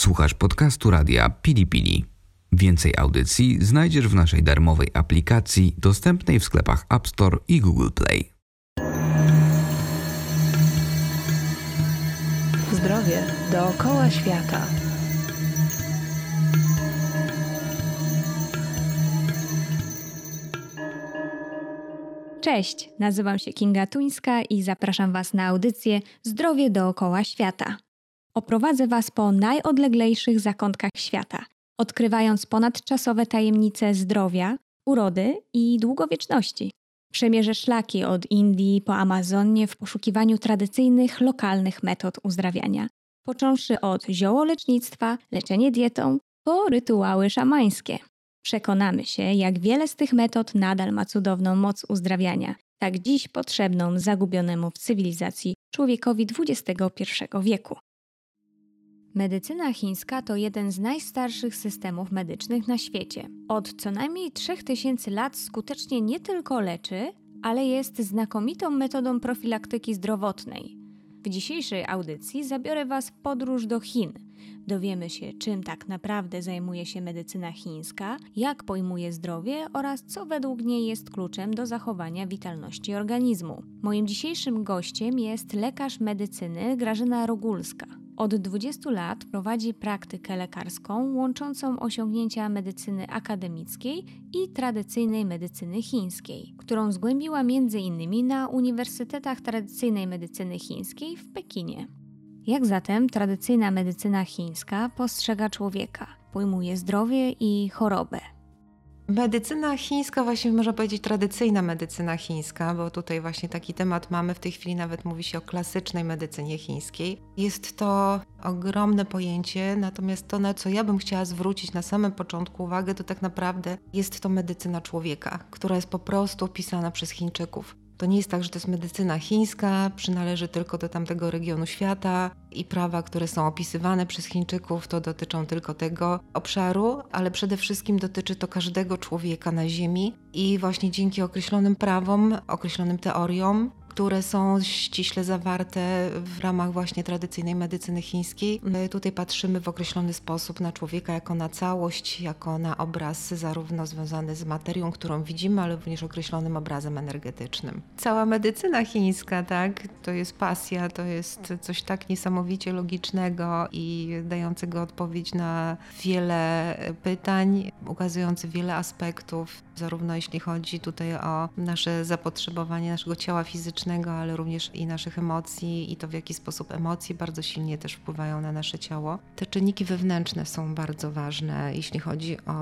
Słuchasz podcastu radia Pili Pili. Więcej audycji znajdziesz w naszej darmowej aplikacji dostępnej w sklepach App Store i Google Play. Zdrowie dookoła świata. Cześć, nazywam się Kinga Tuńska i zapraszam Was na audycję Zdrowie dookoła świata. Oprowadzę Was po najodleglejszych zakątkach świata, odkrywając ponadczasowe tajemnice zdrowia, urody i długowieczności. Przemierzę szlaki od Indii po Amazonię w poszukiwaniu tradycyjnych, lokalnych metod uzdrawiania, począwszy od ziołolecznictwa, leczenie dietą, po rytuały szamańskie. Przekonamy się, jak wiele z tych metod nadal ma cudowną moc uzdrawiania, tak dziś potrzebną zagubionemu w cywilizacji człowiekowi XXI wieku. Medycyna chińska to jeden z najstarszych systemów medycznych na świecie. Od co najmniej 3000 lat skutecznie nie tylko leczy, ale jest znakomitą metodą profilaktyki zdrowotnej. W dzisiejszej audycji zabiorę Was w podróż do Chin. Dowiemy się, czym tak naprawdę zajmuje się medycyna chińska, jak pojmuje zdrowie oraz co według niej jest kluczem do zachowania witalności organizmu. Moim dzisiejszym gościem jest lekarz medycyny Grażyna Rogulska. Od 20 lat prowadzi praktykę lekarską łączącą osiągnięcia medycyny akademickiej i tradycyjnej medycyny chińskiej, którą zgłębiła m.in. na Uniwersytetach Tradycyjnej Medycyny Chińskiej w Pekinie. Jak zatem tradycyjna medycyna chińska postrzega człowieka, pojmuje zdrowie i chorobę? Medycyna chińska, właśnie można powiedzieć tradycyjna medycyna chińska, bo tutaj właśnie taki temat mamy. W tej chwili nawet mówi się o klasycznej medycynie chińskiej. Jest to ogromne pojęcie, natomiast to, na co ja bym chciała zwrócić na samym początku uwagę, to tak naprawdę jest to medycyna człowieka, która jest po prostu opisana przez Chińczyków. To nie jest tak, że to jest medycyna chińska, przynależy tylko do tamtego regionu świata i prawa, które są opisywane przez Chińczyków, to dotyczą tylko tego obszaru, ale przede wszystkim dotyczy to każdego człowieka na Ziemi i właśnie dzięki określonym prawom, określonym teoriom, które są ściśle zawarte w ramach właśnie tradycyjnej medycyny chińskiej. My tutaj patrzymy w określony sposób na człowieka jako na całość, jako na obraz zarówno związany z materią, którą widzimy, ale również określonym obrazem energetycznym. Cała medycyna chińska, tak, to jest pasja, to jest coś tak niesamowicie logicznego i dającego odpowiedź na wiele pytań, ukazujący wiele aspektów, zarówno jeśli chodzi tutaj o nasze zapotrzebowanie naszego ciała fizycznego, ale również i naszych emocji i to w jaki sposób emocje bardzo silnie też wpływają na nasze ciało. Te czynniki wewnętrzne są bardzo ważne, jeśli chodzi o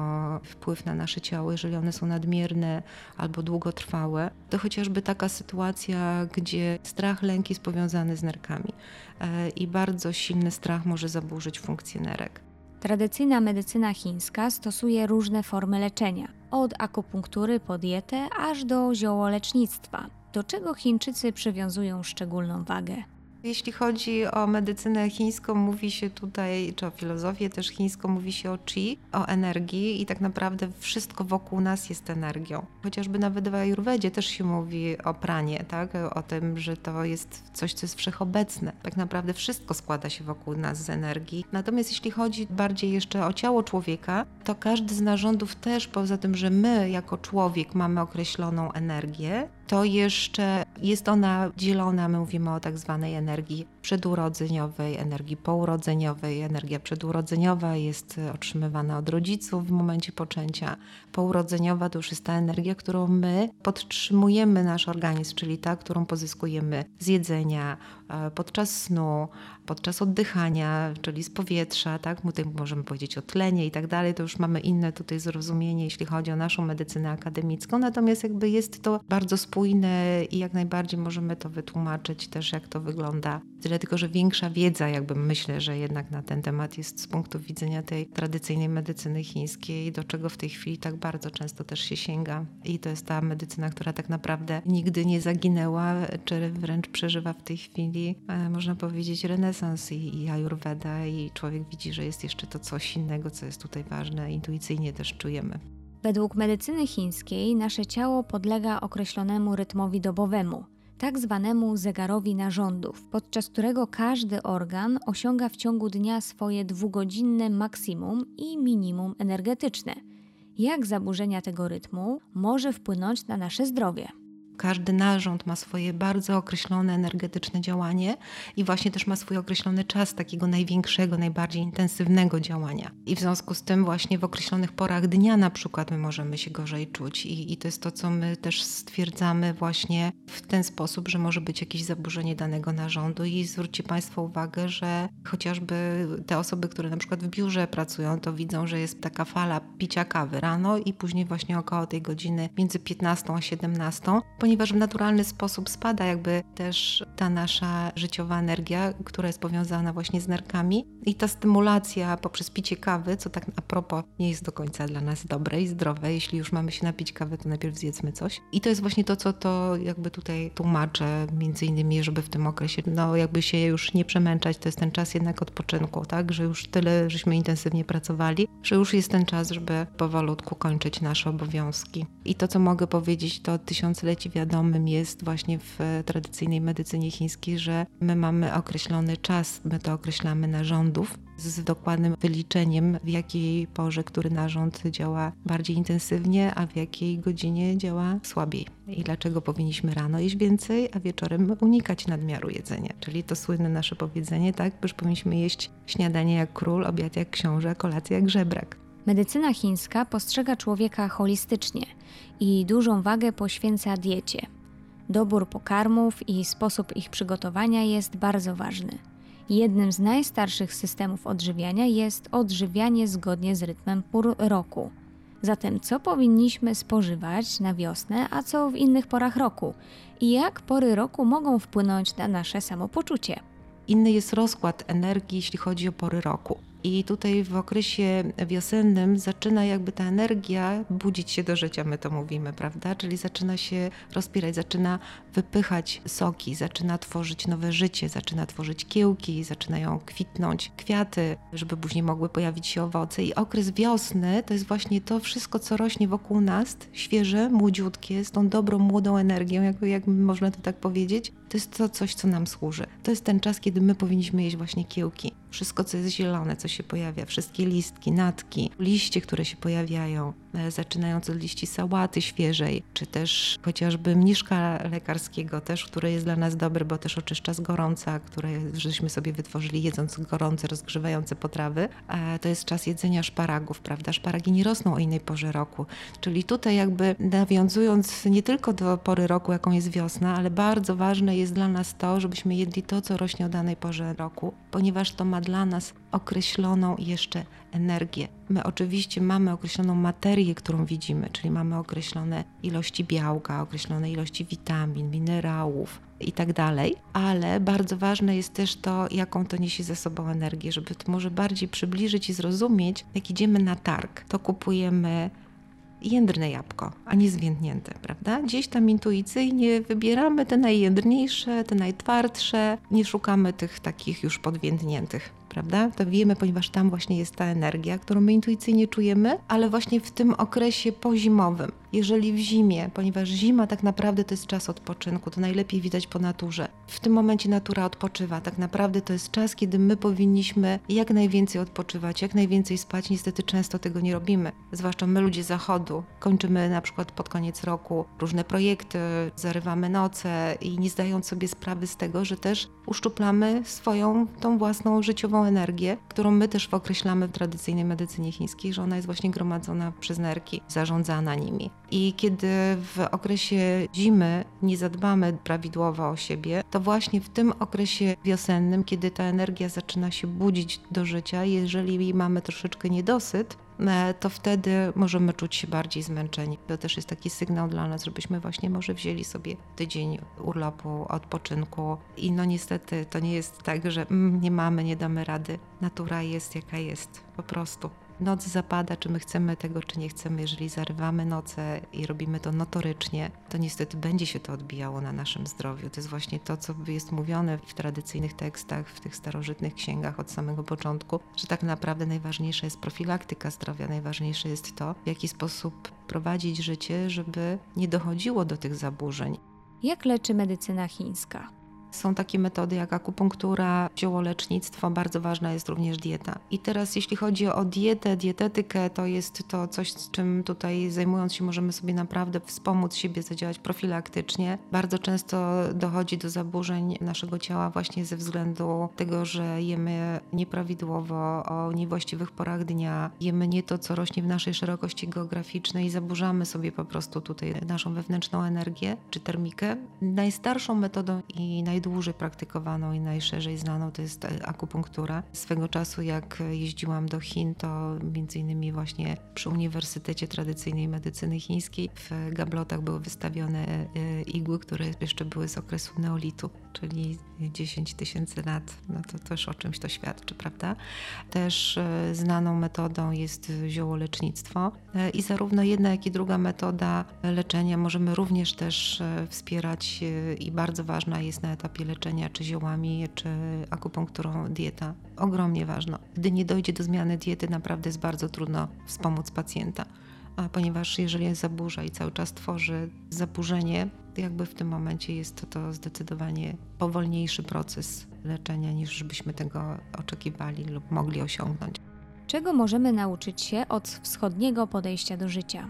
wpływ na nasze ciało, jeżeli one są nadmierne albo długotrwałe. To chociażby taka sytuacja, gdzie strach, lęk jest powiązany z nerkami e, i bardzo silny strach może zaburzyć funkcję nerek. Tradycyjna medycyna chińska stosuje różne formy leczenia, od akupunktury po dietę aż do ziołolecznictwa. Do czego Chińczycy przywiązują szczególną wagę? Jeśli chodzi o medycynę chińską, mówi się tutaj, czy o filozofię też chińską, mówi się o chi, o energii i tak naprawdę wszystko wokół nas jest energią. Chociażby nawet w też się mówi o pranie, tak? o tym, że to jest coś, co jest wszechobecne. Tak naprawdę wszystko składa się wokół nas z energii. Natomiast jeśli chodzi bardziej jeszcze o ciało człowieka, to każdy z narządów też, poza tym, że my jako człowiek mamy określoną energię, to jeszcze jest ona dzielona, my mówimy o tak zwanej energii przedurodzeniowej, energii pourodzeniowej. Energia przedurodzeniowa jest otrzymywana od rodziców w momencie poczęcia. Pourodzeniowa to już jest ta energia, którą my podtrzymujemy nasz organizm, czyli ta, którą pozyskujemy z jedzenia, e, podczas snu, podczas oddychania, czyli z powietrza, tak? Tutaj możemy powiedzieć o tlenie i tak dalej, to już mamy inne tutaj zrozumienie, jeśli chodzi o naszą medycynę akademicką, natomiast jakby jest to bardzo spójne i jak najbardziej możemy to wytłumaczyć też, jak to wygląda. Tyle tylko, że większa wiedza, jakby myślę, że jednak na ten temat jest z punktu widzenia tej tradycyjnej medycyny chińskiej, do czego w tej chwili tak bardzo często też się sięga. I to jest ta medycyna, która tak naprawdę nigdy nie zaginęła, czy wręcz przeżywa w tej chwili, e, można powiedzieć, renesans i, i ayurveda i człowiek widzi, że jest jeszcze to coś innego, co jest tutaj ważne, intuicyjnie też czujemy. Według medycyny chińskiej nasze ciało podlega określonemu rytmowi dobowemu – tak zwanemu zegarowi narządów, podczas którego każdy organ osiąga w ciągu dnia swoje dwugodzinne maksimum i minimum energetyczne. Jak zaburzenia tego rytmu może wpłynąć na nasze zdrowie? Każdy narząd ma swoje bardzo określone energetyczne działanie i właśnie też ma swój określony czas takiego największego, najbardziej intensywnego działania. I w związku z tym właśnie w określonych porach dnia na przykład my możemy się gorzej czuć i, i to jest to, co my też stwierdzamy właśnie w ten sposób, że może być jakieś zaburzenie danego narządu i zwróćcie Państwo uwagę, że chociażby te osoby, które na przykład w biurze pracują, to widzą, że jest taka fala picia kawy rano i później właśnie około tej godziny między 15 a 17, ponieważ w naturalny sposób spada jakby też ta nasza życiowa energia, która jest powiązana właśnie z nerkami i ta stymulacja poprzez picie kawy, co tak a propos nie jest do końca dla nas dobre i zdrowe. Jeśli już mamy się napić kawy, to najpierw zjedzmy coś. I to jest właśnie to, co to jakby tutaj tłumaczę, między innymi, żeby w tym okresie, no jakby się już nie przemęczać, to jest ten czas jednak odpoczynku, tak, że już tyle żeśmy intensywnie pracowali, że już jest ten czas, żeby powolutku kończyć nasze obowiązki. I to, co mogę powiedzieć, to tysiącleci wiadomym jest właśnie w tradycyjnej medycynie chińskiej, że my mamy określony czas, my to określamy narządów, z dokładnym wyliczeniem, w jakiej porze który narząd działa bardziej intensywnie, a w jakiej godzinie działa słabiej. I dlaczego powinniśmy rano jeść więcej, a wieczorem unikać nadmiaru jedzenia. Czyli to słynne nasze powiedzenie, tak, że powinniśmy jeść śniadanie jak król, obiad jak książę, kolację jak żebrak. Medycyna chińska postrzega człowieka holistycznie i dużą wagę poświęca diecie. Dobór pokarmów i sposób ich przygotowania jest bardzo ważny. Jednym z najstarszych systemów odżywiania jest odżywianie zgodnie z rytmem pór roku. Zatem co powinniśmy spożywać na wiosnę, a co w innych porach roku? I jak pory roku mogą wpłynąć na nasze samopoczucie? Inny jest rozkład energii, jeśli chodzi o pory roku. I tutaj w okresie wiosennym zaczyna jakby ta energia budzić się do życia, my to mówimy, prawda? Czyli zaczyna się rozpierać, zaczyna wypychać soki, zaczyna tworzyć nowe życie, zaczyna tworzyć kiełki, zaczynają kwitnąć kwiaty, żeby później mogły pojawić się owoce. I okres wiosny to jest właśnie to wszystko, co rośnie wokół nas, świeże, młodziutkie, z tą dobrą, młodą energią, jakby, jak można to tak powiedzieć. To jest to coś, co nam służy. To jest ten czas, kiedy my powinniśmy jeść właśnie kiełki. Wszystko, co jest zielone, co się pojawia, wszystkie listki, natki, liście, które się pojawiają, zaczynając od liści sałaty świeżej, czy też chociażby mniszka lekarskiego też, które jest dla nas dobre, bo też oczyszcza z gorąca, które żeśmy sobie wytworzyli jedząc gorące, rozgrzewające potrawy. To jest czas jedzenia szparagów, prawda? Szparagi nie rosną o innej porze roku. Czyli tutaj jakby nawiązując nie tylko do pory roku, jaką jest wiosna, ale bardzo ważne jest dla nas to, żebyśmy jedli to, co rośnie o danej porze roku, ponieważ to ma dla nas określoną jeszcze energię. My oczywiście mamy określoną materię, którą widzimy, czyli mamy określone ilości białka, określone ilości witamin, minerałów i tak ale bardzo ważne jest też to, jaką to niesie ze sobą energię, żeby to może bardziej przybliżyć i zrozumieć, jak idziemy na targ, to kupujemy jędrne jabłko, a nie zwiędnięte, prawda? Gdzieś tam intuicyjnie wybieramy te najjędrniejsze, te najtwardsze, nie szukamy tych takich już podwiędniętych prawda? To wiemy, ponieważ tam właśnie jest ta energia, którą my intuicyjnie czujemy, ale właśnie w tym okresie pozimowym. Jeżeli w zimie, ponieważ zima tak naprawdę to jest czas odpoczynku, to najlepiej widać po naturze. W tym momencie natura odpoczywa. Tak naprawdę to jest czas, kiedy my powinniśmy jak najwięcej odpoczywać, jak najwięcej spać. Niestety często tego nie robimy. Zwłaszcza my ludzie zachodu. Kończymy na przykład pod koniec roku różne projekty, zarywamy noce i nie zdając sobie sprawy z tego, że też uszczuplamy swoją tą własną życiową energię, którą my też określamy w tradycyjnej medycynie chińskiej, że ona jest właśnie gromadzona przez nerki, zarządzana nimi. I kiedy w okresie zimy nie zadbamy prawidłowo o siebie, to właśnie w tym okresie wiosennym, kiedy ta energia zaczyna się budzić do życia, jeżeli mamy troszeczkę niedosyt, e, to wtedy możemy czuć się bardziej zmęczeni. To też jest taki sygnał dla nas, żebyśmy właśnie może wzięli sobie tydzień urlopu, odpoczynku. I no niestety to nie jest tak, że mm, nie mamy, nie damy rady. Natura jest jaka jest, po prostu noc zapada, czy my chcemy tego, czy nie chcemy. Jeżeli zarywamy noce i robimy to notorycznie, to niestety będzie się to odbijało na naszym zdrowiu. To jest właśnie to, co jest mówione w tradycyjnych tekstach, w tych starożytnych księgach od samego początku, że tak naprawdę najważniejsza jest profilaktyka zdrowia, najważniejsze jest to, w jaki sposób prowadzić życie, żeby nie dochodziło do tych zaburzeń. Jak leczy medycyna chińska? Są takie metody jak akupunktura, ziołolecznictwo, bardzo ważna jest również dieta. I teraz jeśli chodzi o dietę, dietetykę, to jest to coś, z czym tutaj zajmując się możemy sobie naprawdę wspomóc siebie, zadziałać profilaktycznie. Bardzo często dochodzi do zaburzeń naszego ciała właśnie ze względu tego, że jemy nieprawidłowo, o niewłaściwych porach dnia, jemy nie to, co rośnie w naszej szerokości geograficznej i zaburzamy sobie po prostu tutaj naszą wewnętrzną energię czy termikę. Najstarszą metodą i naj najdłużej praktykowaną i najszerzej znaną to jest akupunktura. Swego czasu, jak jeździłam do Chin, to między innymi właśnie przy Uniwersytecie Tradycyjnej Medycyny Chińskiej w gablotach były wystawione e, igły, które jeszcze były z okresu neolitu, czyli 10 tysięcy lat. No to też o czymś to świadczy, prawda? Też e, znaną metodą jest ziołolecznictwo i zarówno jedna, jak i druga metoda leczenia możemy również też wspierać i bardzo ważna jest na etapie leczenia, czy ziołami, czy akupunkturą dieta. Ogromnie ważna. Gdy nie dojdzie do zmiany diety, naprawdę jest bardzo trudno wspomóc pacjenta. A ponieważ jeżeli jest zaburza i cały czas tworzy zaburzenie, jakby w tym momencie jest to, to zdecydowanie powolniejszy proces leczenia niż byśmy tego oczekiwali lub mogli osiągnąć. Czego możemy nauczyć się od wschodniego podejścia do życia?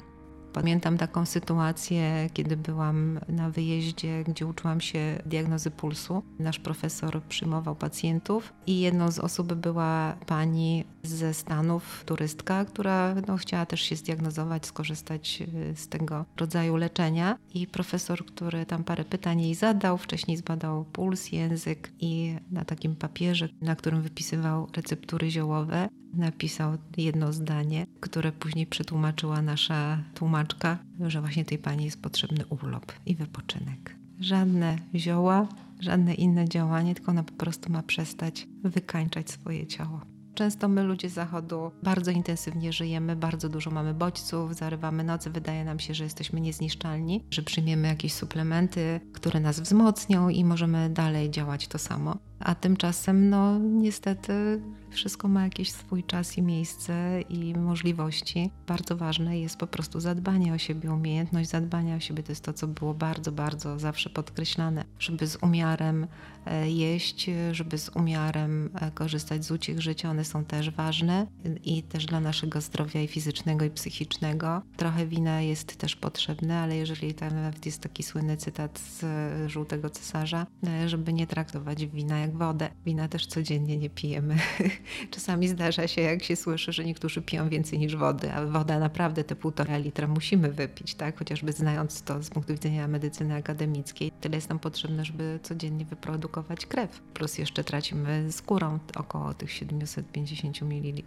Pamiętam taką sytuację, kiedy byłam na wyjeździe, gdzie uczyłam się diagnozy pulsu. Nasz profesor przyjmował pacjentów i jedną z osób była pani ze Stanów, turystka, która no, chciała też się zdiagnozować, skorzystać y, z tego rodzaju leczenia. I profesor, który tam parę pytań jej zadał, wcześniej zbadał puls, język i na takim papierze, na którym wypisywał receptury ziołowe, napisał jedno zdanie, które później przetłumaczyła nasza tłumaczka, że właśnie tej pani jest potrzebny urlop i wypoczynek. Żadne zioła, żadne inne działanie, tylko ona po prostu ma przestać wykańczać swoje ciało. Często my, ludzie z zachodu, bardzo intensywnie żyjemy, bardzo dużo mamy bodźców, zarywamy nocy, wydaje nam się, że jesteśmy niezniszczalni, że przyjmiemy jakieś suplementy, które nas wzmocnią i możemy dalej działać to samo. A tymczasem, no niestety, wszystko ma jakiś swój czas i miejsce i możliwości. Bardzo ważne jest po prostu zadbanie o siebie, umiejętność zadbania o siebie. To jest to, co było bardzo, bardzo zawsze podkreślane, żeby z umiarem e, jeść, żeby z umiarem e, korzystać z uciech życia. One są też ważne i też dla naszego zdrowia i fizycznego, i psychicznego. Trochę wina jest też potrzebne, ale jeżeli tam nawet jest taki słynny cytat z Żółtego Cesarza, e, żeby nie traktować wina jak wodę. Wina też codziennie nie pijemy. Czasami zdarza się, jak się słyszy, że niektórzy piją więcej niż wody, a woda naprawdę te półtora litra musimy wypić, tak? Chociażby znając to z punktu widzenia medycyny akademickiej. Tyle jest nam potrzebne, żeby codziennie wyprodukować krew. Plus jeszcze tracimy skórą około tych 750 ml.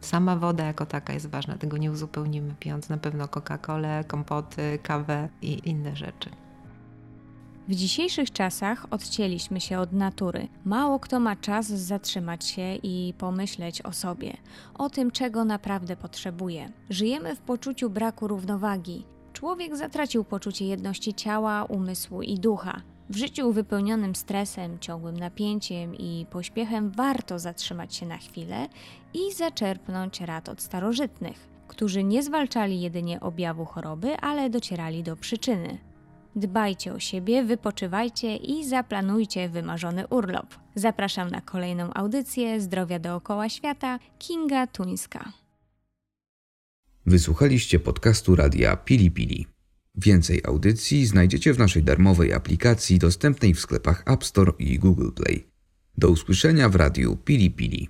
Sama woda jako taka jest ważna, tego nie uzupełnimy pijąc na pewno Coca-Colę, kompoty, kawę i inne rzeczy. W dzisiejszych czasach odcięliśmy się od natury. Mało kto ma czas zatrzymać się i pomyśleć o sobie, o tym, czego naprawdę potrzebuje. Żyjemy w poczuciu braku równowagi. Człowiek zatracił poczucie jedności ciała, umysłu i ducha. W życiu wypełnionym stresem, ciągłym napięciem i pośpiechem warto zatrzymać się na chwilę i zaczerpnąć rad od starożytnych, którzy nie zwalczali jedynie objawu choroby, ale docierali do przyczyny. Dbajcie o siebie, wypoczywajcie i zaplanujcie wymarzony urlop. Zapraszam na kolejną audycję Zdrowia dookoła świata Kinga Tuńska. Wysłuchaliście podcastu radia Pili Pili. Więcej audycji znajdziecie w naszej darmowej aplikacji dostępnej w sklepach App Store i Google Play. Do usłyszenia w radiu Pili Pili.